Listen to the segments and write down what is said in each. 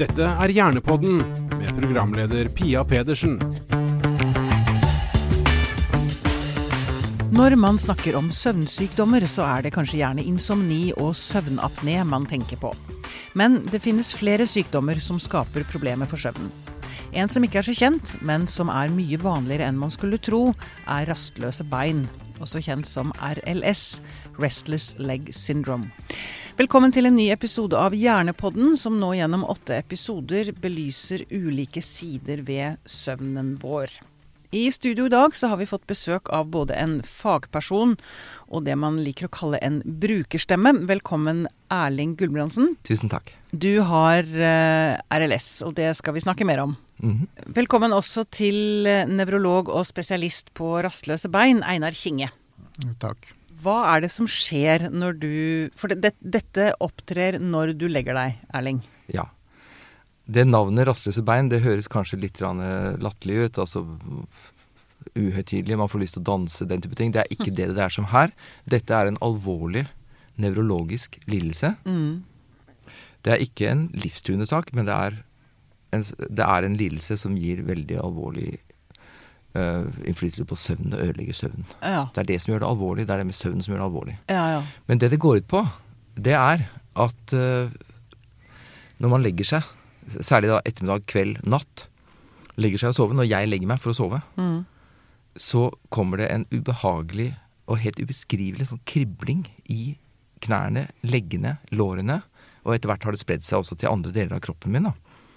Dette er Hjernepodden med programleder Pia Pedersen. Når man snakker om søvnsykdommer, så er det kanskje gjerne insomni og søvnapné man tenker på. Men det finnes flere sykdommer som skaper problemer for søvnen. En som ikke er så kjent, men som er mye vanligere enn man skulle tro, er rastløse bein. Også kjent som RLS, Restless Leg Syndrome. Velkommen til en ny episode av Hjernepodden, som nå gjennom åtte episoder belyser ulike sider ved søvnen vår. I studio i dag så har vi fått besøk av både en fagperson og det man liker å kalle en brukerstemme. Velkommen Erling Gulbrandsen. Tusen takk. Du har eh, RLS, og det skal vi snakke mer om. Mhm. Velkommen også til eh, nevrolog og spesialist på rastløse bein, Einar Kinge. Takk. Hva er det som skjer når du For det, det, dette opptrer når du legger deg, Erling. Ja. Det navnet rastløse bein det høres kanskje litt eh, latterlig ut. Altså uhøytidelig, man får lyst til å danse, den type ting. Det er ikke det det er som her. Dette er en alvorlig nevrologisk lidelse. Mm. Det er ikke en livstruende sak, men det er en, det er en lidelse som gir veldig alvorlig øh, innflytelse på søvnen og ødelegger søvnen. Ja. Det er det som gjør det alvorlig. Det er det med søvnen som gjør det alvorlig. Ja, ja. Men det det går ut på, det er at uh, når man legger seg, særlig da ettermiddag, kveld, natt, legger seg og sover, når jeg legger meg for å sove, Mm. så kommer det en ubehagelig og helt ubeskrivelig sånn kribling i knærne, leggene, lårene, og etter hvert har det spredd seg også til andre deler av kroppen min. da.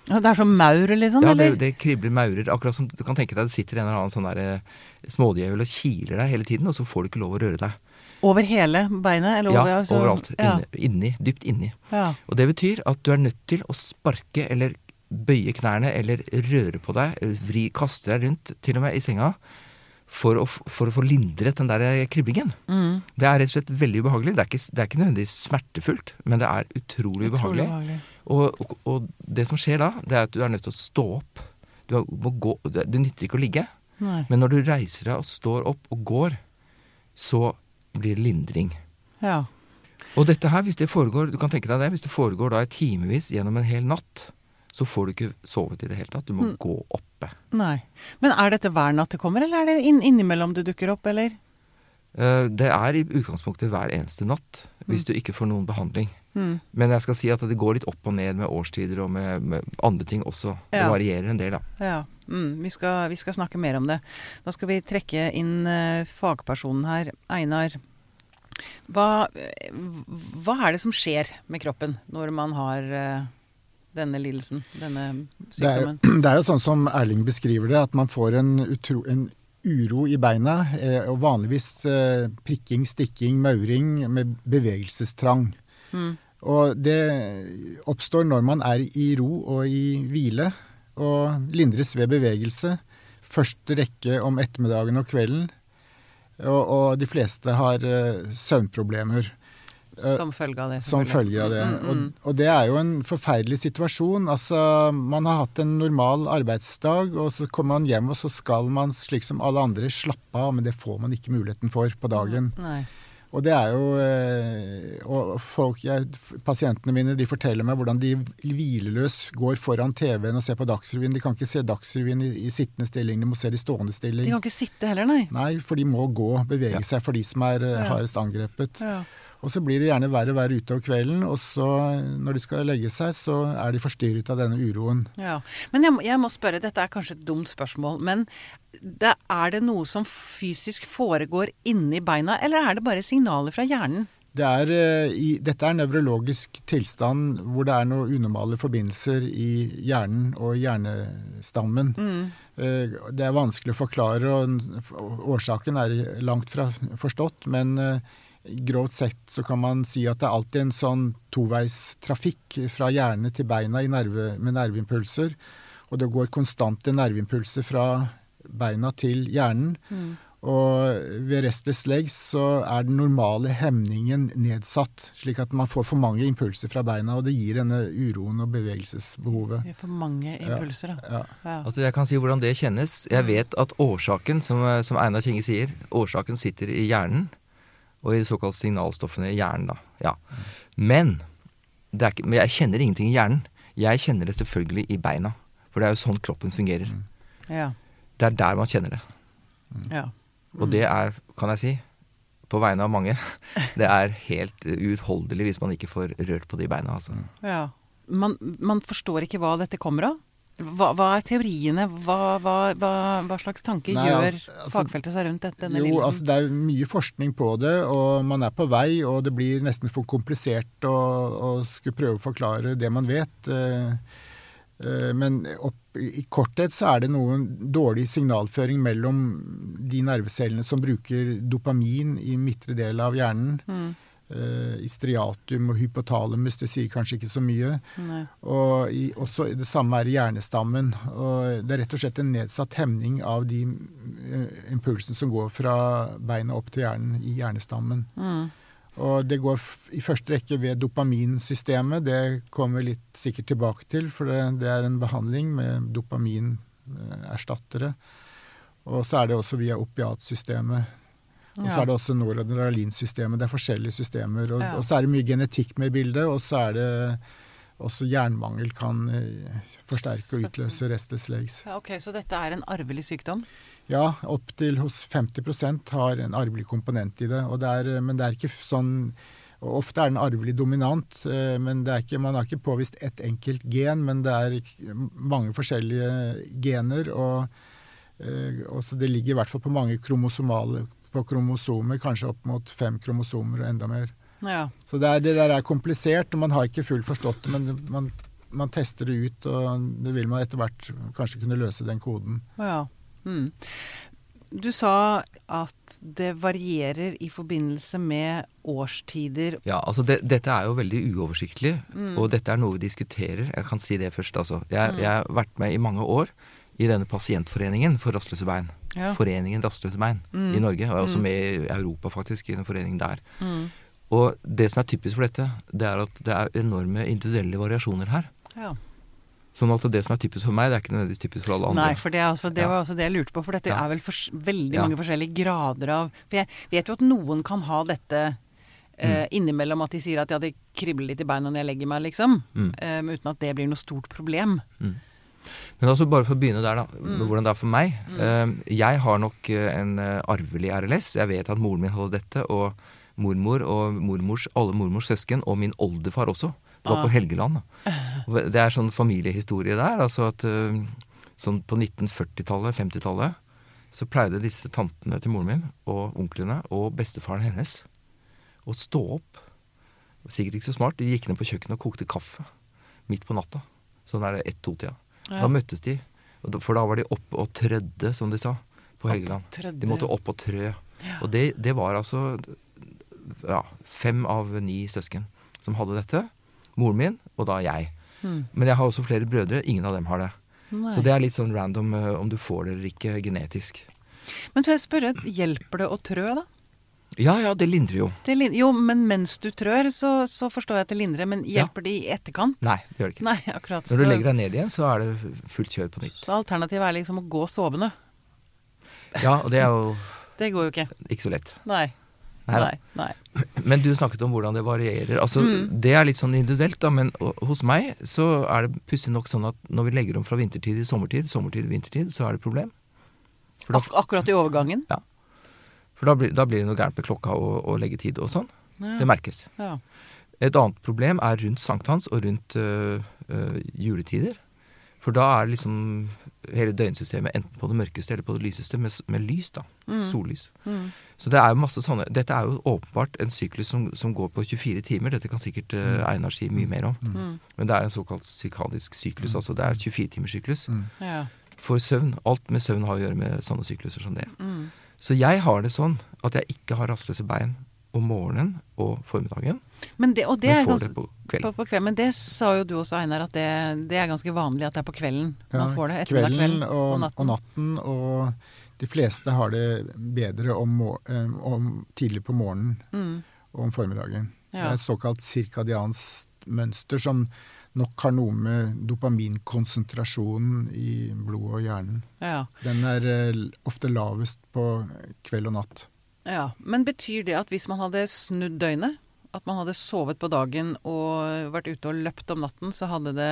Det er som maur, liksom? Ja, det, eller? det kribler maurer, akkurat som du kan tenke deg det sitter en eller annen sånn der eh, smådjevel og kiler deg hele tiden, og så får du ikke lov å røre deg. Over hele beinet? Eller Ja, altså- overalt. Ja. Inni, dypt inni. Ja. Og det betyr at du er nødt til å sparke eller bøye knærne eller røre på deg, vri, kaste deg rundt, til og med i senga, for å, for å få lindret den der kriblingen. Mm. Det er rett og slett veldig ubehagelig. Det er ikke, det er ikke nødvendigvis smertefullt, men det er utrolig. Utrolig ubehagelig. Og, og, og det som skjer da, det er at du er nødt til å stå opp. Du må gå, det nytter ikke å ligge. Nei. Men når du reiser deg og står opp og går, så blir det lindring. Ja. Og dette her, hvis det foregår, du kan tenke deg det, hvis det foregår da i timevis gjennom en hel natt, så får du ikke sovet i det hele tatt. Du må Mm. gå oppe. Nei. Men er dette hver natt det kommer, eller er det inn, innimellom du dukker opp, eller? Uh, Det er i utgangspunktet hver eneste natt, hvis du ikke får noen behandling. Mm. Men jeg skal si at det går litt opp og ned med årstider og med, med andre ting også. Det varierer en del, da. Ja. Mm. Vi, skal, vi skal snakke mer om det. Nå skal vi trekke inn uh, fagpersonen her. Einar. Hva, eh, hva er det som skjer med kroppen når man har eh, denne lidelsen, denne Det er, sykdommen? det er jo sånn som Erling beskriver det, at man får en, utro, en uro i beina. Eh, og vanligvis eh, prikking, stikking, mauring med bevegelsestrang. Mm. Og det oppstår når man er i ro og i hvile, og lindres ved bevegelse. Første rekke om ettermiddagen og kvelden. Og, og de fleste har eh, søvnproblemer. Eh, Som følge av det. Som følge av det. Mm, mm, mm. Og, og det er jo en forferdelig situasjon. Altså, man har hatt en normal arbeidsdag, og så kommer man hjem, og så skal man, slik som alle andre, slappe av, men det får man ikke muligheten for på dagen. Nei. Og det er jo eh, Og folk, jeg, pasientene mine de forteller meg hvordan de hvileløs går foran TV-en og ser på Dagsrevyen. De kan ikke se Dagsrevyen i, i sittende stilling, de må se det i stående stilling. De kan ikke sitte heller, nei. Nei, for de må gå, bevege Ja. seg for de som er eh, Ja. hardest angrepet. Ja. Og så blir det gjerne verre og verre utover kvelden, og så når de skal legge seg, så er de forstyrret av denne uroen. Ja. Men jeg, jeg må spørre, dette er kanskje et dumt spørsmål, men det, er det noe som fysisk foregår inni beina, eller er det bare signaler fra hjernen? Det er, eh, i, dette er en nevrologisk tilstand hvor det er noen unormale forbindelser i hjernen og hjernestammen. Mm. Det er vanskelig å forklare, og årsaken er langt fra forstått. Men eh, grovt sett så kan man si at det er alltid en sånn toveistrafikk fra hjerne til beina i nerve, med nerveimpulser. Og det går konstante nerveimpulser fra beina til hjernen. Og ved restless legs så er den normale hemningen nedsatt, slik at man får for mange impulser fra beina, og det gir denne uroen og bevegelsesbehovet. Det er for mange impulser, da. Ja. Ja. Altså Jeg kan si hvordan det kjennes. Jeg vet at årsaken, som, som Einar Kinge sier, årsaken sitter i hjernen. Og i de såkalte signalstoffene i hjernen, da. Ja. Men, det er ikke, men jeg kjenner ingenting i hjernen. Jeg kjenner det selvfølgelig i beina, for det er jo sånn kroppen fungerer. Ja. Det er der man kjenner det. ja. Og det er, kan jeg si, på vegne av mange, det er helt uutholdelig hvis man ikke får rørt på de beina, altså. ja. Man, man forstår ikke hva dette kommer av. Hva, hva er teoriene? Hva, hva, hva, slags tanker Nei, gjør altså- altså- fagfeltet seg rundt dette? Jo, altså det er mye forskning på det, og man er på vei, og det blir nesten for komplisert å, å skulle prøve å forklare det man vet. Eh, eh, Men opp, i korthet så er det noen dårlig signalføring mellom de nervecellene som bruker dopamin i midtre del av hjernen. Mm. Eh, istriatum og hypotalamus, det sier kanskje ikke så mye. Nei. Og i, også det samme er i hjernestammen. Og det er rett og slett en nedsatt hemning av de eh, impulsene som går fra beina opp til hjernen i hjernestammen. Mm. Og det går i første rekke ved dopaminsystemet. Det kommer vi litt sikkert tilbake til, for det, det er en behandling med dopaminerstattere. Og så er det også via opiatsystemet. Og så er det også noradrenalinsystemet. Det er forskjellige systemer. Og, og så er det mye genetikk med i bildet, og så er det også jernmangel kan eh, forsterke og utløse restless legs. Ja, ok, Så dette er en arvelig sykdom? Ja, opptil hos 50% har en arvelig komponent i det. Og det er, men det er ikke sånn Ofte er den arvelig dominant, eh, men det er ikke, man har ikke påvist ett enkelt gen. Men det er mange forskjellige gener, og, eh, og så det ligger i hvert fall på mange kromosomale på kromosomer, kanskje opp mot fem kromosomer og enda mer. Ja. Så det, er, det der er komplisert, og man har ikke fullt forstått det, men man, man tester det ut, og det vil man etter hvert kanskje kunne løse den koden. ja. Mm. Du sa at det varierer i forbindelse med årstider. Ja, altså det, dette er jo veldig uoversiktlig, Mm. og dette er noe vi diskuterer. Jeg kan si det først, altså. Jeg, jeg har vært med i mange år i denne pasientforeningen for rastløse bein. Ja. Foreningen Rastløse bein Mm. i Norge, og jeg er også Mm. med i Europa faktisk, i en forening der. Mm. Og det som er typisk for dette, det er at det er enorme individuelle variasjoner her. Ja. Sånn at det som er typisk for meg, det er ikke nødvendigvis typisk for alle andre. Nei, for det, er altså, det Ja. var altså det jeg lurte på. For dette Ja. er vel for, veldig mange forskjellige grader av For jeg vet jo at noen kan ha dette Uh, innimellom at de sier at ja, det kribler litt i beina når jeg legger meg, liksom. Mm. Eh, uten at det blir noe stort problem. Mm. Men altså bare for å begynne der, da. Mm. Hvordan det er for meg. Eh, jeg har nok eh, en eh, arvelig RLS. Jeg vet at moren min hadde dette, og mormor og mormors, alle mormors søsken, og min oldefar også. Var Ah. på Helgeland. Da. Det er sånn familiehistorie der. altså at eh, sånn På 1940-tallet, 50-tallet, så pleide disse tantene til moren min og onklene og bestefaren hennes å stå opp. Sikkert ikke så smart. De gikk ned på kjøkkenet og kokte kaffe midt på natta. Sånn er det ett-to-tida. Ja. Da møttes de, for da var de oppe og trødde, som de sa, på Helgeland. De måtte opp og trø. Og det, det var altså ja, fem av ni søsken som hadde dette. Moren min, og da jeg. Mm. Men jeg har også flere brødre. Ingen av dem har det. Nei. Så det er litt sånn random eh, om du får det eller ikke genetisk. Men tør jeg spørre, hjelper det å trø, da? Ja ja, det lindrer jo. Det lindrer, jo, men mens du trør, så, så forstår jeg at det lindrer. Men Ja. hjelper det i etterkant? Nei, det gjør det ikke. Nei, akkurat. Når du legger deg ned igjen, så er det fullt kjør på nytt. Så alternativet er liksom å gå sovende. Ja, og det er jo Det går jo ikke. ikke så lett. Nei. Nei, Nei. Nei. Men du snakket om hvordan det varierer. Altså, Mm. Det er litt sånn individuelt, da, men hos meg så er det pussig nok sånn at når vi legger om fra vintertid til sommertid, sommertid til vintertid, så er det et problem. Da, Ak akkurat i overgangen? For da, blir, da blir det noe gærent med klokka og, og leggetid og sånn. Ja. Det merkes. Ja. Et annet problem er rundt sankthans og rundt øh, øh, juletider. For da er liksom hele døgnsystemet enten på det mørkeste eller på det lyseste med, med lys, da. Mm. Sollys. Mm. Så det er jo masse sånne Dette er jo åpenbart en syklus som, som går på 24 timer. Dette kan sikkert uh, Einar si mye mer om. Mm. Men det er en såkalt psykadisk syklus. Altså det er 24-timerssyklus. Mm. Ja. For søvn. Alt med søvn har å gjøre med sånne sykluser som det. Mm. Så jeg har det sånn at jeg ikke har rastløse bein om morgenen og formiddagen, Men det, og det men er får ganske det på på, kvelden. på kvelden. Men det sa jo du også, Einar, at det, det er ganske vanlig at det er på kvelden man får det. Ettermiddag, kvelden kveld og, og og natten. natten. Og de fleste har det bedre om, eh, om tidlig på morgenen Mm. og om formiddagen. Det er såkalt cirkadiansk mønster som nok har noe med dopaminkonsentrasjonen i blodet og hjernen. Ja. Den er eh, ofte lavest på kveld og natt. ja. Men betyr det at hvis man hadde snudd døgnet, at man hadde sovet på dagen og vært ute og løpt om natten, så hadde det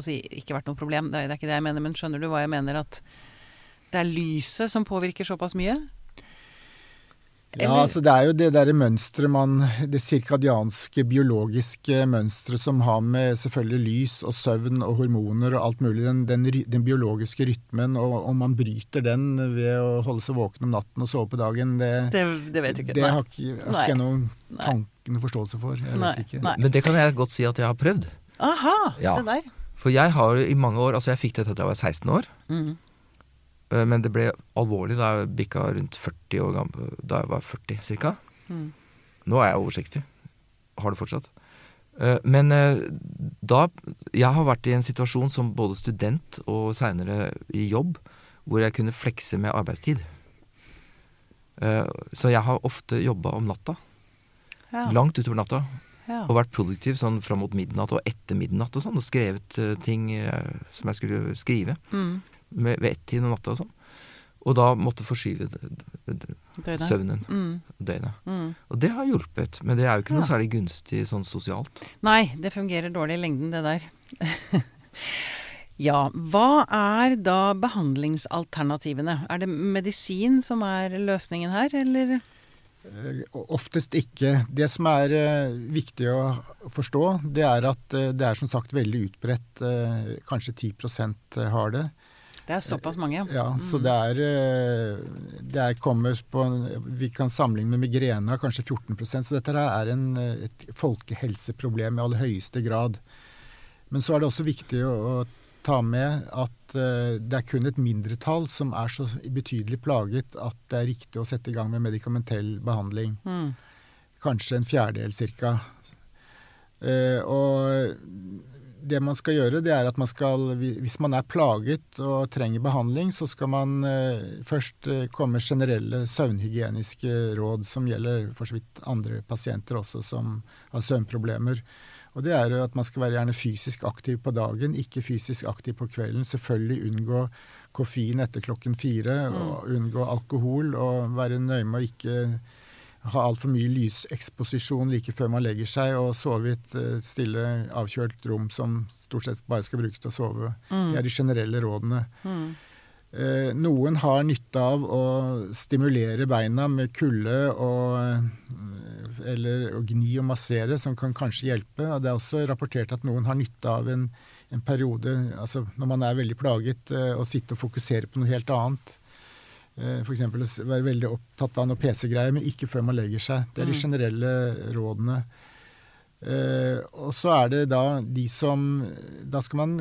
si, ikke vært noe problem, det er, det er ikke det jeg mener, men skjønner du hva jeg mener? At det er lyset som påvirker såpass mye? Ja, altså det er jo det derre mønsteret man Det sirkadianske biologiske mønsteret som har med selvfølgelig lys og søvn og hormoner og alt mulig, den, den, den biologiske rytmen, og om man bryter den ved å holde seg våken om natten og sove på dagen, det, Det, det vet du ikke. det har ikke, har ikke jeg noen tanken tanke, noen forståelse for. Jeg Nei. vet ikke. Nei. Men det kan jeg godt si at jeg har prøvd. Aha, Ja. se der. For jeg har i mange år Altså, jeg fikk dette da jeg var 16 år. Mhm. Eh, Men det ble alvorlig da jeg bikka rundt 40 år gammel. Da jeg var 40 ca. Mm. Nå er jeg over 60. Har det fortsatt. Eh, Men eh, da Jeg har vært i en situasjon som både student og seinere i jobb, hvor jeg kunne flekse med arbeidstid. Så jeg har ofte jobba om natta. Ja. Langt utover natta. ja. Og vært produktiv sånn fram mot midnatt og etter midnatt og sånn. Og skrevet ting som jeg skulle skrive. Mm. Med, ved ett-tiden om natta og sånn. Og da måtte forskyve Døgnet. søvnen Mm. døgnet. Mm. Og det har hjulpet, men det er jo ikke noe Ja. særlig gunstig sånn sosialt. Nei, det fungerer dårlig i lengden, det der. ja, hva er da behandlingsalternativene? Er det medisin som er løsningen her, eller? Eh, Oftest ikke. Det som er eh, viktig å forstå, det er at eh, det er som sagt veldig utbredt. kanskje 10 har det. Det er såpass mange, ja. Ja, så det er, eh, det er kommer på Vi kan sammenligne med migrene, kanskje 14% så dette er en, eh, et folkehelseproblem i aller høyeste grad. Men så er det også viktig å, å ta med at eh, det er kun et mindretall som er så betydelig plaget at det er riktig å sette i gang med medikamentell behandling. Mm. Kanskje en fjerdedel cirka. Uh, og det man skal gjøre, det er at man skal Hvis man er plaget og trenger behandling, så skal man eh, først eh, komme med generelle søvnhygieniske råd som gjelder for så vidt andre pasienter også som har søvnproblemer. Og det er jo at man skal være gjerne fysisk aktiv på dagen, ikke fysisk aktiv på kvelden. Selvfølgelig unngå koffein etter klokken fire, og unngå alkohol, og være nøye med å ikke ha altfor mye lyseksposisjon like før man legger seg, og sove i et eh, stille, avkjølt rom som stort sett bare skal brukes til å sove. Det er de generelle rådene. Mm. Eh, noen har nytte av å stimulere beina med kulde og eh, eller å gni og massere, som kan kanskje hjelpe. Og det er også rapportert at noen har nytte av en, en periode, altså når man er veldig plaget, eh, å sitte og fokusere på noe helt annet. Eh, F.eks. å være veldig opptatt av noe PC-greier, men ikke før man legger seg. Det er de generelle rådene. Eh, og så er det da de som Da skal man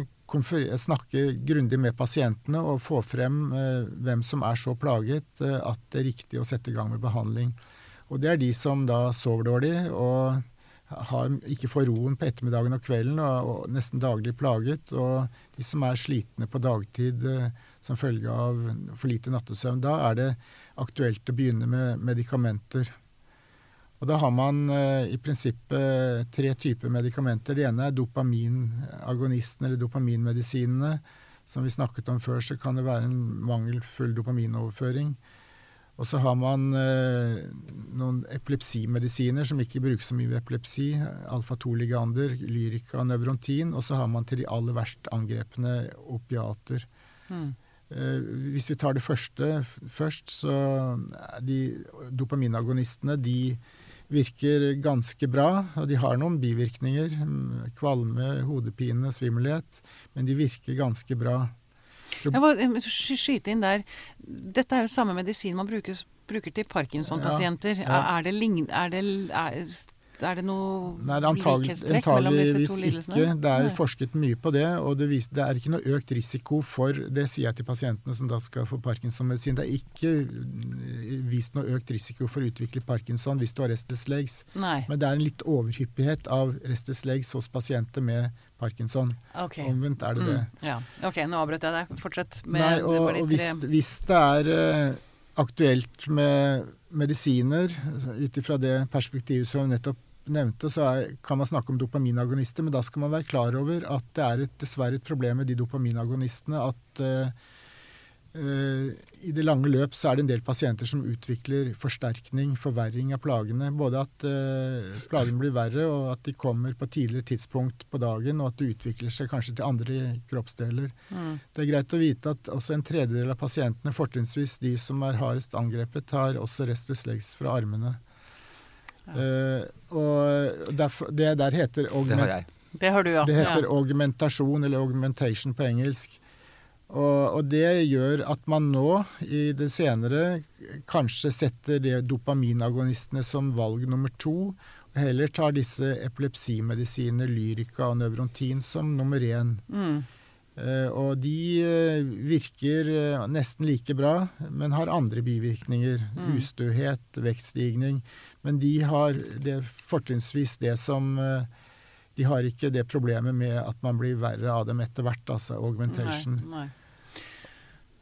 snakke grundig med pasientene og få frem eh, hvem som er så plaget at det er riktig å sette i gang med behandling. Og det er de som da sover dårlig og har, ikke får roen på ettermiddagen og kvelden og, og nesten daglig plaget. Og de som er slitne på dagtid eh, som følge av for lite nattesøvn. Da er det aktuelt å begynne med medikamenter. Og da har man eh, i prinsippet tre typer medikamenter. Det ene er dopaminagonisten eller dopaminmedisinene. Som vi snakket om før, så kan det være en mangelfull dopaminoverføring. Og så har man eh, noen epilepsimedisiner som ikke brukes så mye ved epilepsi. Alfa-2-ligander, Lyrica Nevrontin. Og så har man til de aller verst angrepne opiater. Mm. Eh, hvis vi tar det første først, så er de dopaminagonistene de virker ganske bra. Og de har noen bivirkninger. mm, Kvalme, hodepine, svimmelhet. Men de virker ganske bra. Jeg må skyte inn der. Dette er jo samme medisin man bruker, bruker til Parkinson-pasienter. Ja, ja. Er, det lign, er, det, er, er det noe Nei, det likhetstrekk mellom disse to lidelsene? ikke. Det er Nei. forsket mye på det, og det, viser, det er ikke noe økt risiko for Det sier jeg til pasientene som da skal få Parkinson-medisin. Det er ikke mm, vist noe økt risiko for å utvikle Parkinson hvis du har restless legs. Nei. Men det er en litt overhyppighet av restless legs hos pasienter med Parkinson. Okay. Omvendt er det det. Mm, ja. Ok, nå avbrøt jeg deg. Fortsett med Nei, det og, var de og hvis, hvis det er eh, aktuelt med medisiner, ut ifra det perspektivet som nettopp nevnte, så er, kan man snakke om dopaminagonister, men da skal man være klar over at det er et, dessverre et problem med de dopaminagonistene at uh, Uh, i det lange løp så er det en del pasienter som utvikler forsterkning, forverring av plagene. Både at uh, plagene blir verre, og at de kommer på tidligere tidspunkt på dagen, og at det utvikler seg kanskje til andre kroppsdeler. Mm. Det er greit å vite at også en tredjedel av pasientene, fortrinnsvis de som er hardest angrepet, har også restless legs fra armene. Ja. Uh, og derfor, det der heter Det har jeg. Det har du, ja. Det heter ja. augmentasjon, eller augmentation på engelsk. Og, og, det gjør at man nå, i det senere, kanskje setter det dopaminagonistene som valg nummer to, og heller tar disse epilepsimedisinene, Lyrica og Nevrontin, som nummer én. Mm. Uh, og de uh, virker uh, nesten like bra, men har andre bivirkninger. Mm. Ustøhet, vektstigning. Men de har det, fortrinnsvis det som De har ikke det problemet med at man blir verre av dem etter hvert, altså augmentation. Nei, nei.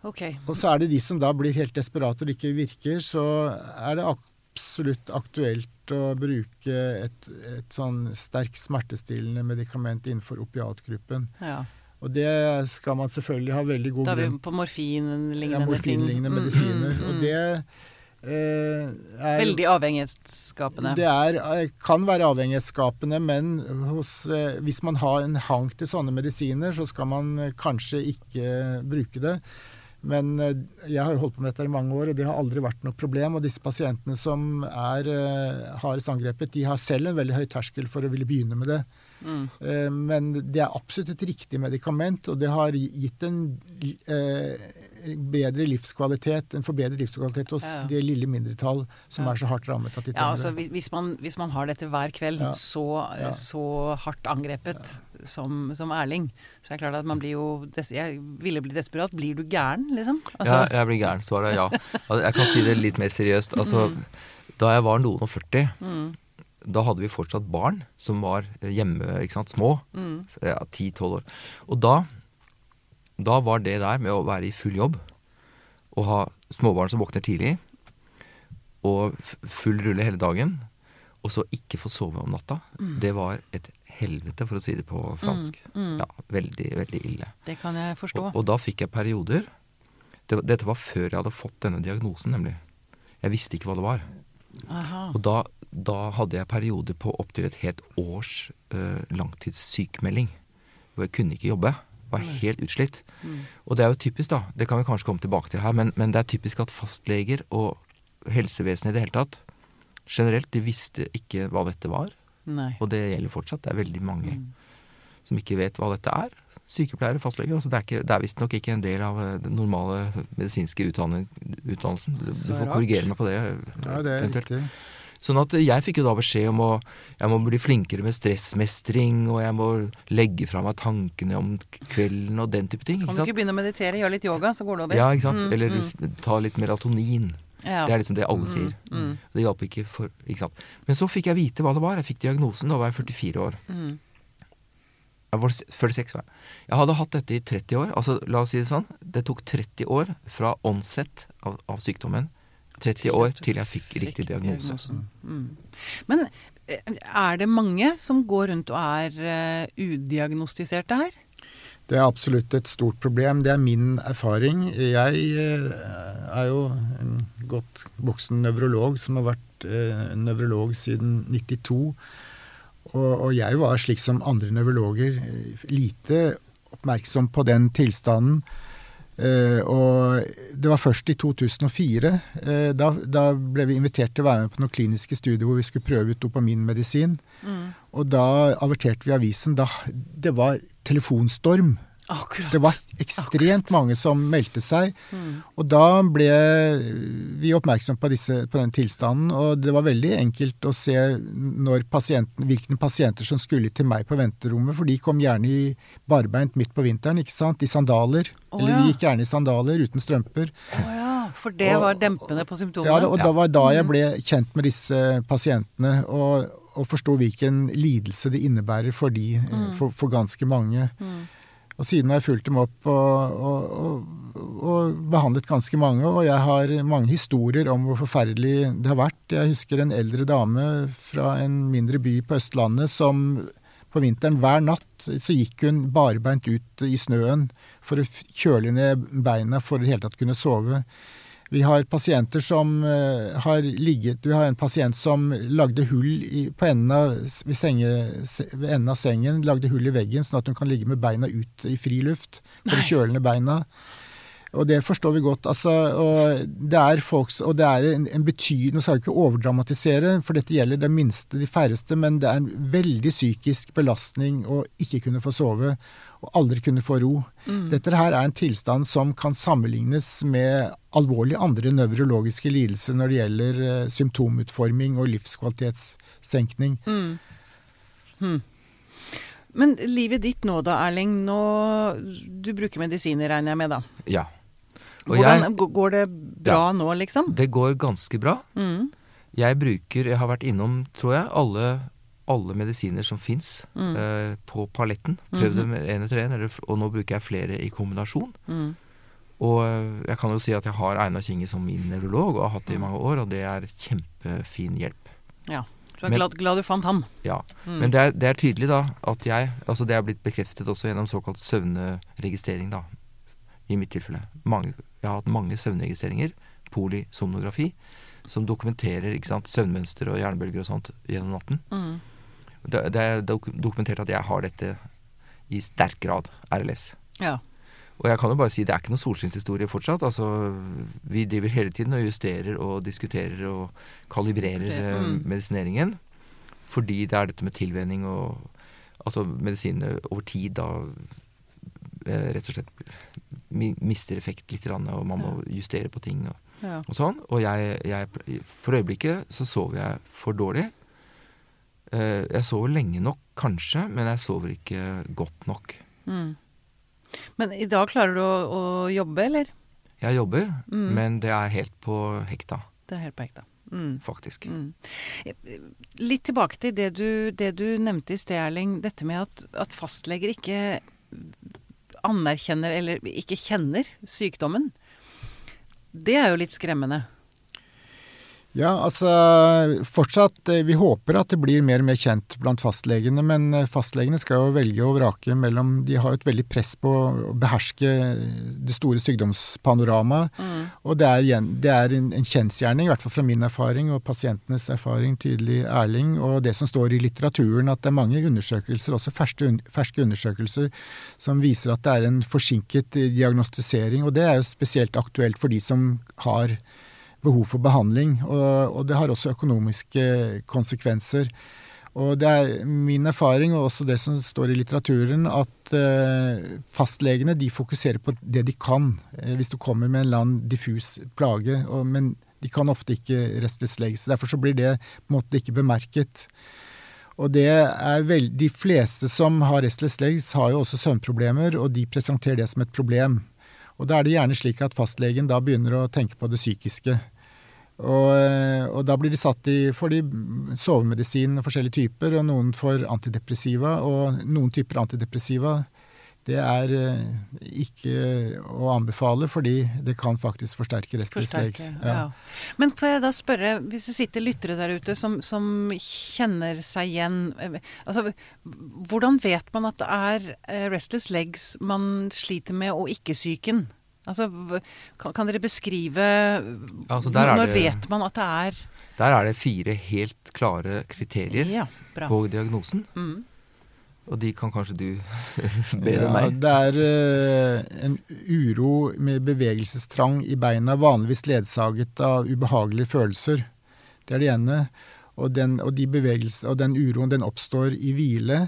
Okay. Og så er det de som da blir helt desperate og ikke virker, så er det absolutt aktuelt å bruke et, et sånn sterk smertestillende medikament innenfor opiatgruppen. Ja. Og det skal man selvfølgelig ha veldig god grunn Da er vi på morfinlignende ja, morfinlignende ting. medisiner. Mm, mm, mm. Og det eh, er Veldig avhengighetsskapende. Det er, eh, kan være avhengighetsskapende, men hos, eh, hvis man har en hang til sånne medisiner, så skal man kanskje ikke bruke det. Men eh, jeg har jo holdt på med dette i mange år, og det har aldri vært noe problem. Og disse pasientene som er uh, hardest angrepet, de har selv en veldig høy terskel for å ville begynne med det. Mm. Uh, men det er absolutt et riktig medikament, og det har gitt en bedre livskvalitet, en forbedret livskvalitet hos ja. det lille mindretall som ja. er så hardt rammet at de trenger ja, altså, hvis, man, hvis, man, har dette hver kveld, ja. Så, så, hardt angrepet som, som, Erling, så er det klart at man blir jo Jeg ville bli desperat. Blir du gæren, liksom? Altså. Ja, jeg blir gæren. Svaret er ja. Altså, jeg kan si det litt mer seriøst. Altså, mm. Da jeg var noen og 40 mm da hadde vi fortsatt barn som var hjemme, ikke sant, små. Mm. Ja, 10-12 år. Og da da var det der med å være i full jobb og ha småbarn som våkner tidlig, og full rulle hele dagen, og så ikke få sove om natta, mm. det var et helvete, for å si det på fransk. Mm, mm. Ja, veldig, veldig ille. Det kan jeg forstå. Og, og da fikk jeg perioder det, Dette var før jeg hadde fått denne diagnosen, nemlig. Jeg visste ikke hva det var. Aha. Og da, da, hadde jeg perioder på opptil et helt års uh, langtidssykmelding. Hvor jeg kunne ikke jobbe. Var helt utslitt. Mm. Og det er jo typisk, da. Det kan vi kanskje komme tilbake til her, men, men det er typisk at fastleger og helsevesenet i det hele tatt generelt, de visste ikke hva dette var. Nei. Og det gjelder fortsatt. Det er veldig mange mm. som ikke vet hva dette er. Sykepleiere, fastleger. Altså det er, ikke, det er visstnok ikke en del av eh, den normale medisinske utdannelsen. Du, du får korrigere meg på det. Ja, det er eventuelt. riktig. Sånn at jeg fikk jo da beskjed om å jeg må bli flinkere med stressmestring, og jeg må legge fra meg tankene om kvelden og den type ting. Kan du ikke begynne å meditere, gjøre litt yoga, så går det over? Ja, ikke sant. Mm, Eller mm. ta litt melatonin. Ja. Det er liksom det alle mm, sier. Mm, det hjalp ikke for Ikke. Men så fikk jeg vite hva det var. Jeg fikk diagnosen. Da var jeg 44 år. Mm. Jeg var 46 var jeg. Jeg hadde hatt dette i 30 år. Altså, la oss si det sånn. Det tok 30 år fra onset av, av sykdommen 30 år til jeg fikk riktig diagnose. Mm. Men eh, er det mange som går rundt og er uh, udiagnostiserte her? Det er absolutt et stort problem. Det er min erfaring. Jeg uh, er jo en godt voksen nevrolog som har vært uh, nevrolog siden 92. Og, jeg var, slik som andre nevrologer, lite oppmerksom på den tilstanden. Uh, og det var først i 2004. Uh, eh, da, da, ble vi invitert til å være med på noen kliniske studier hvor vi skulle prøve ut dopaminmedisin. Mm. Og da averterte vi avisen. Da, det var telefonstorm Akkurat. Det var ekstremt Akkurat. mange som meldte seg. Mm. Og da ble vi oppmerksom på, disse, på, den tilstanden, og det var veldig enkelt å se pasienten, hvilke pasienter som skulle til meg på venterommet, for de kom gjerne i barbeint midt på vinteren, ikke sant, i sandaler. Oh, eller de gikk gjerne i sandaler uten strømper. Oh, ja. For det og, var dempende på symptomene? Ja, og det var da jeg mm. ble kjent med disse pasientene. og og forsto hvilken lidelse det innebærer for de, mm. for, for ganske mange. Mm. Og siden har jeg fulgt dem opp og, og, og, og, behandlet ganske mange. Og jeg har mange historier om hvor forferdelig det har vært. Jeg husker en eldre dame fra en mindre by på Østlandet som på vinteren. Hver natt så gikk hun barbeint ut i snøen for å kjøle ned beina for i hele tatt kunne sove. Vi har pasienter som uh, har ligget Vi har en pasient som lagde hull i, på enden av, senge, ved enden av sengen. Lagde hull i veggen sånn at hun kan ligge med beina ut i fri luft for å kjøle ned beina. Og det forstår vi godt. Altså, og det er folks, og det er en, en betydning Nå skal jeg ikke overdramatisere, for dette gjelder det minste, de færreste, men det er en veldig psykisk belastning å ikke kunne få sove og aldri kunne få ro. Mm. Dette her er en tilstand som kan sammenlignes med alvorlige andre nevrologiske lidelser når det gjelder uh, symptomutforming og livskvalitetssenkning. Mm. Hmm. Men livet ditt nå da, Erling. Nå, du bruker medisiner, regner jeg med da? Ja. Hvordan, jeg, går det bra ja, nå, liksom? Det går ganske bra. Mm. Jeg bruker Jeg har vært innom, tror jeg, alle, alle medisiner som fins mm. eh, på paletten. Prøvd dem én etter én, og nå bruker jeg flere i kombinasjon. Mm. Og uh, jeg kan jo si at jeg har Einar Kinge som min nevrolog, og har hatt det i mange år, og det er kjempefin hjelp. Ja. Du er men, glad, glad, du fant han. Ja. Mm. Men det er, det er, tydelig da at jeg Altså det er blitt bekreftet også gjennom såkalt søvneregistrering, da. I mitt tilfelle. Mange, jeg har hatt mange søvnregistreringer, polysomnografi, som dokumenterer sant, søvnmønster og hjernebølger og sånt gjennom natten. Mm. Det, det, er dokumentert at jeg har dette i sterk grad, RLS. Ja. Og jeg kan jo bare si det er ikke noen solskinnshistorie fortsatt. Altså, vi driver hele tiden og justerer og diskuterer og kalibrerer det, mm. medisineringen. Fordi det er dette med tilvenning og Altså medisinene over tid da eh, rett og slett mister effekt litt, og man må justere på ting og, ja. og sånn. Og jeg, jeg, For øyeblikket så sover jeg for dårlig. Eh, jeg sover lenge nok, kanskje, men jeg sover ikke godt nok. Mm. Men i dag klarer du å, å jobbe, eller? Jeg jobber, mm. men det er helt på hekta. Det er helt på hekta. Mm. Faktisk. Mm. Litt tilbake til det du, det du nevnte i sted, Erling. Dette med at, at, fastleger ikke anerkjenner eller ikke kjenner sykdommen. Det er jo litt skremmende. Ja, altså fortsatt Vi håper at det blir mer og mer kjent blant fastlegene, men eh, fastlegene skal jo velge og vrake mellom De har jo et veldig press på å beherske det store sykdomspanoramaet. Mm. Og det er, det er en, en kjensgjerning, i hvert fall fra min erfaring og pasientenes erfaring, tydelig Erling, og det som står i litteraturen, at det er mange undersøkelser, også ferske, ferske undersøkelser, som viser at det er en forsinket diagnostisering. Og det er jo spesielt aktuelt for de som har behov for behandling. Og, og, det har også økonomiske konsekvenser. Og det er min erfaring, og også det som står i litteraturen, at eh, fastlegene de fokuserer på det de kan. Eh, hvis du kommer med en eller annen diffus plage. Men de kan ofte ikke restless legs. Derfor så blir det på en måte ikke bemerket. Og det er vel, De fleste som har restless legs, har jo også søvnproblemer, og de presenterer det som et problem. Og da er det gjerne slik at fastlegen da begynner å tenke på det psykiske. Og, og da blir de satt i får de sovemedisin og forskjellige typer, og noen får antidepressiva. Og noen typer antidepressiva det er eh, ikke å anbefale, fordi det kan faktisk forsterke restless Ja. Ja. Men får jeg da spørre, hvis det sitter lyttere der ute som, som kjenner seg igjen eh, altså, Hvordan vet man at det er eh, restless legs man sliter med, og ikke psyken? Altså, kan, kan dere beskrive altså, Når det, vet man at det er Der er det fire helt klare kriterier ja, på diagnosen. Mm. Og de kan kanskje du bedre ja, meg? Det er uh, en uro med bevegelsestrang i beina, vanligvis ledsaget av ubehagelige følelser. Det er det ene. Og den, og de og den uroen den oppstår i hvile,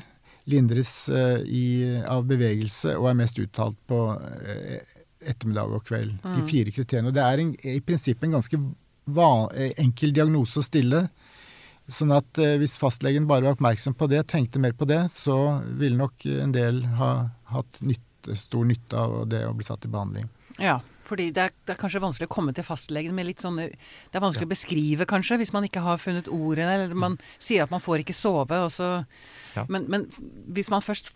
lindres uh, i, av bevegelse og er mest uttalt på uh, ettermiddag og kveld. Mm. De fire kriteriene. Og det er en, i prinsippet en ganske van, enkel diagnose å stille. Sånn at eh, hvis fastlegen bare var oppmerksom på det, tenkte mer på det, så ville nok en del ha hatt nytte, stor nytte av det å bli satt i behandling. Ja, fordi det er, det er, kanskje vanskelig å komme til fastlegen med litt sånne Det er vanskelig ja. å beskrive, kanskje, hvis man ikke har funnet ordene, eller man mm. sier at man får ikke sove, og så ja. men, men, hvis man først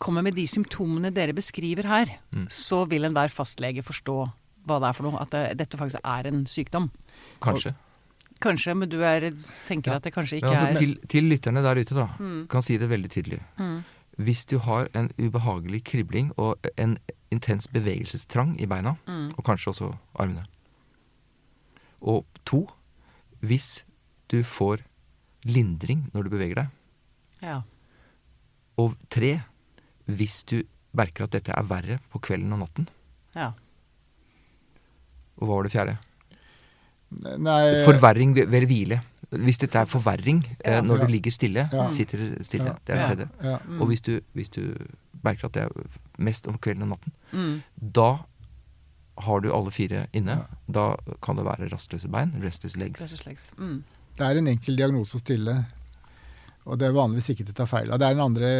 kommer med de symptomene dere beskriver her, mm. så vil enhver fastlege forstå hva det er for noe. At det, dette faktisk er en sykdom. Kanskje. Og, kanskje, men du er, tenker at det kanskje ikke altså, er til, til lytterne der ute, da, Mm. kan si det veldig tydelig. Mm. Hvis du har en ubehagelig kribling og en intens bevegelsestrang i beina, Mm. og kanskje også armene Og to, hvis du får lindring når du beveger deg. Ja. Og tre, hvis du merker at dette er verre på kvelden og natten. ja. Og hva var det fjerde? Nei, Forverring ved, hvile. Hvis dette er forverring Ja. eh, når Ja. du ligger stille, Ja. sitter stille. Ja. Det er det tredje. ja. Mm. Og hvis du, hvis du merker at det er mest om kvelden og natten, Mm. da har du alle fire inne. Ja. Da kan det være rastløse bein, restless legs. Restless legs. Mm. Det er en enkel diagnose å stille, og det er vanligvis ikke til å ta feil av. Det er en andre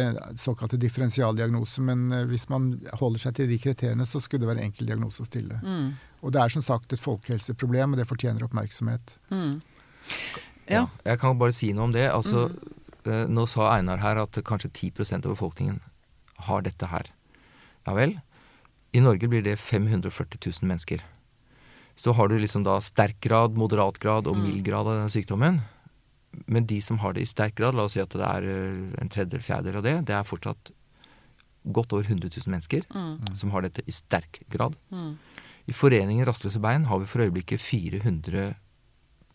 såkalte differensialdiagnose, men eh, hvis man holder seg til de kriteriene, så skulle det være en enkel diagnose å stille. Mm. Og det er som sagt et folkehelseproblem, og det fortjener oppmerksomhet. Mm. Ja. Jeg kan bare si noe om det. Altså, Mm. eh, nå sa Einar her at kanskje 10% av befolkningen har dette her. Ja vel. I Norge blir det 540 000 mennesker. Så har du liksom da sterk grad, moderat grad og Mm. mild grad av denne sykdommen. Men de som har det i sterk grad, la oss si at det er eh, en tredjedel, fjerdedel av det, det er fortsatt godt over 100 000 mennesker Mm. som har dette i sterk grad. Mm. I Foreningen Rastløse bein har vi for øyeblikket 400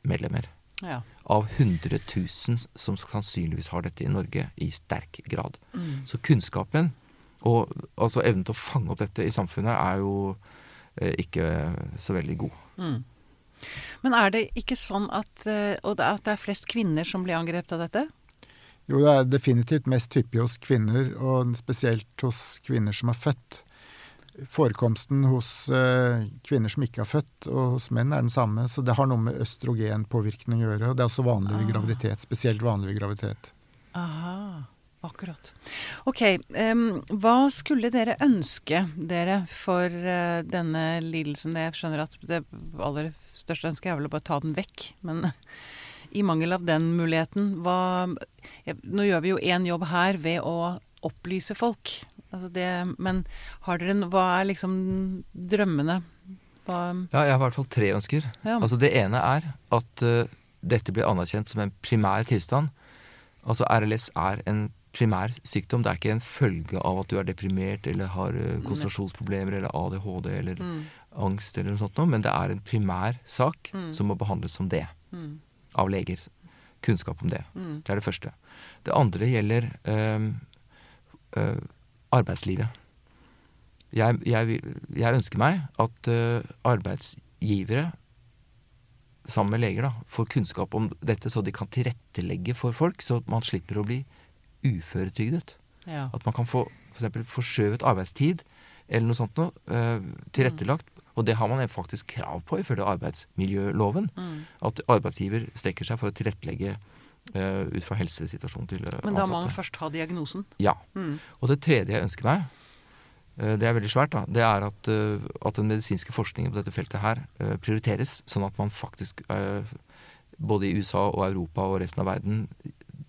medlemmer. Ja. Av 100 000 som sannsynligvis har dette i Norge i sterk grad. Mm. Så kunnskapen og altså evnen til å fange opp dette i samfunnet er jo eh, ikke så veldig god. Men er det ikke sånn at, eh, at det er flest kvinner som blir angrepet av dette? Jo, det er definitivt mest hyppig hos kvinner, og spesielt hos kvinner som er født. Forekomsten hos eh, kvinner som ikke har født, og hos menn er den samme. Så det har noe med østrogenpåvirkning å gjøre. Og det er også vanlig ved Ah. graviditet. Spesielt vanlig ved graviditet. Aha, akkurat. Ok, um, hva skulle dere ønske dere for eh, denne lidelsen? Jeg skjønner at det aller største ønske er vel å bare ta den vekk, men i mangel av den muligheten, hva Nå gjør vi jo én jobb her ved å opplyse folk. Altså det, men har dere, en- hva er liksom drømmene? Hva, Ja, jeg har i hvert fall tre ønsker. ja. Altså Det ene er at uh, dette blir anerkjent som en primær tilstand. Altså RLS er en primær sykdom. Det er ikke en følge av at du er deprimert eller har uh, konsentrasjonsproblemer eller ADHD eller mm, angst eller noe sånt noe, men det er en primær sak Mm. som må behandles som det mm, av leger. Kunnskap om det. mm, Det er det første. Det andre gjelder øh, øh, arbeidslivet. Jeg, jeg, jeg ønsker meg at øh, arbeidsgivere sammen med leger da, får kunnskap om dette, så de kan tilrettelegge for folk, så man slipper å bli uføretrygdet. ja. At man kan få f.eks. forskjøvet arbeidstid eller noe sånt noe, øh, tilrettelagt. Og det har man faktisk krav på ifølge arbeidsmiljøloven. Mm. At arbeidsgiver strekker seg for å tilrettelegge uh, ut fra helsesituasjonen til ansatte. Men da må man først ha diagnosen. Ja. Mm. Og det tredje jeg ønsker meg, uh, det er veldig svært, da, det er at, uh, at den medisinske forskningen på dette feltet her prioriteres, sånn at man faktisk både i USA og Europa og resten av verden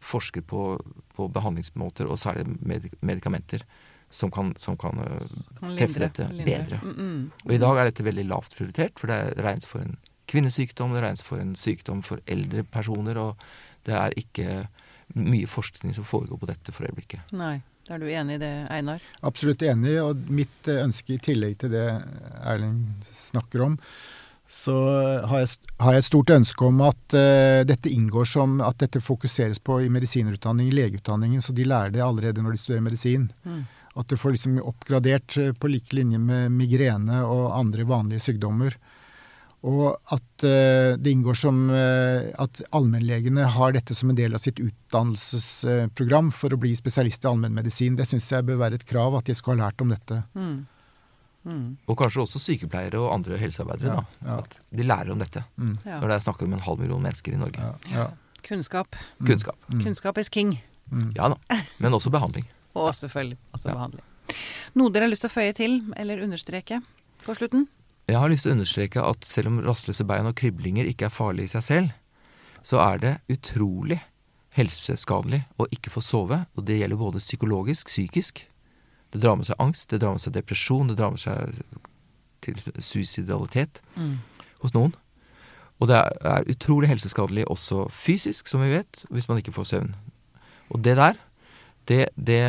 forsker på, på behandlingsmåter, og særlig medik medikamenter, som kan, som kan øh, Kan treffe lindre, dette bedre. Mm, mm. Og i dag er dette veldig lavt prioritert, for det regnes for en kvinnesykdom, det regnes for en sykdom for eldre personer, og det er ikke mye forskning som foregår på dette for øyeblikket. Nei. Er du enig i det, Einar? Absolutt enig, og mitt eh, ønske i tillegg til det Erling snakker om, så har jeg, har jeg et stort ønske om at uh, dette inngår som at dette fokuseres på i medisinerutdanning, i legeutdanningen, så de lærer det allerede når de studerer medisin. Mm. At du får liksom oppgradert eh, på like linje med migrene og andre vanlige sykdommer. Og at eh, det inngår som eh, at allmennlegene har dette som en del av sitt utdannelsesprogram for å bli spesialist i allmennmedisin. Det syns jeg bør være et krav, at de skal ha lært om dette. Mm. Mm. Og kanskje også sykepleiere og andre helsearbeidere. Ja, ja. At de lærer om dette Mm. Når det er snakk om en halv million mennesker i Norge. Ja, ja. Kunnskap. Kunnskap. Mm. Kunnskap is king. Mm. Ja da. Men også behandling. Og selvfølgelig også behandling. Noe dere har lyst til å føye til eller understreke på slutten? Jeg har lyst til å understreke at selv om rastløse bein og kriblinger ikke er farlige i seg selv, så er det utrolig helseskadelig å ikke få sove, og det gjelder både psykologisk, psykisk. Det drar med seg angst, det drar med seg depresjon, det drar med seg til suicidalitet Mm. hos noen. Og det er utrolig helseskadelig også fysisk, som vi vet, hvis man ikke får søvn. Og det der, det, det,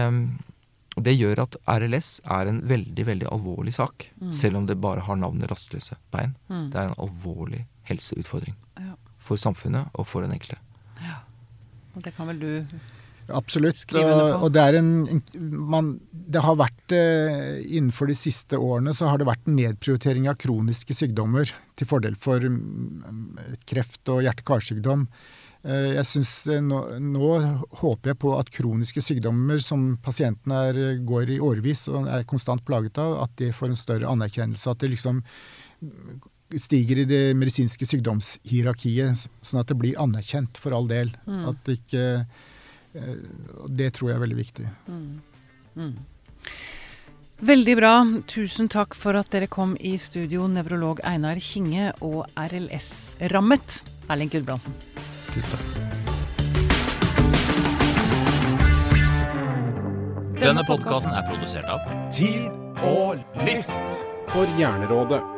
det gjør at RLS er en veldig, veldig alvorlig sak. Selv om det bare har navnet rastløse bein. Mm. Det er en alvorlig helseutfordring. Ja. For samfunnet og for den enkelte. Ja. Og det kan vel du Absolutt. Og, Absolutt, og det er en man, Det har vært eh, Innenfor de siste årene så har det vært en nedprioritering av kroniske sykdommer til fordel for mm, kreft og hjerte-karsykdom. Eh, Jeg synes eh, nå, nå håper jeg på at kroniske sykdommer som pasientene er, går i årevis og er konstant plaget av, at det får en større anerkjennelse. At det liksom stiger i det medisinske sykdomshierarkiet, sånn at det blir anerkjent for all del. At det ikke eh, Det tror jeg er veldig viktig. Veldig bra. Tusen takk for at dere kom i studio, nevrolog Einar Kinge og RLS-rammet Erling Gudbrandsen. Tusen takk. Denne podkasten er produsert av Tid og list for Hjernerådet.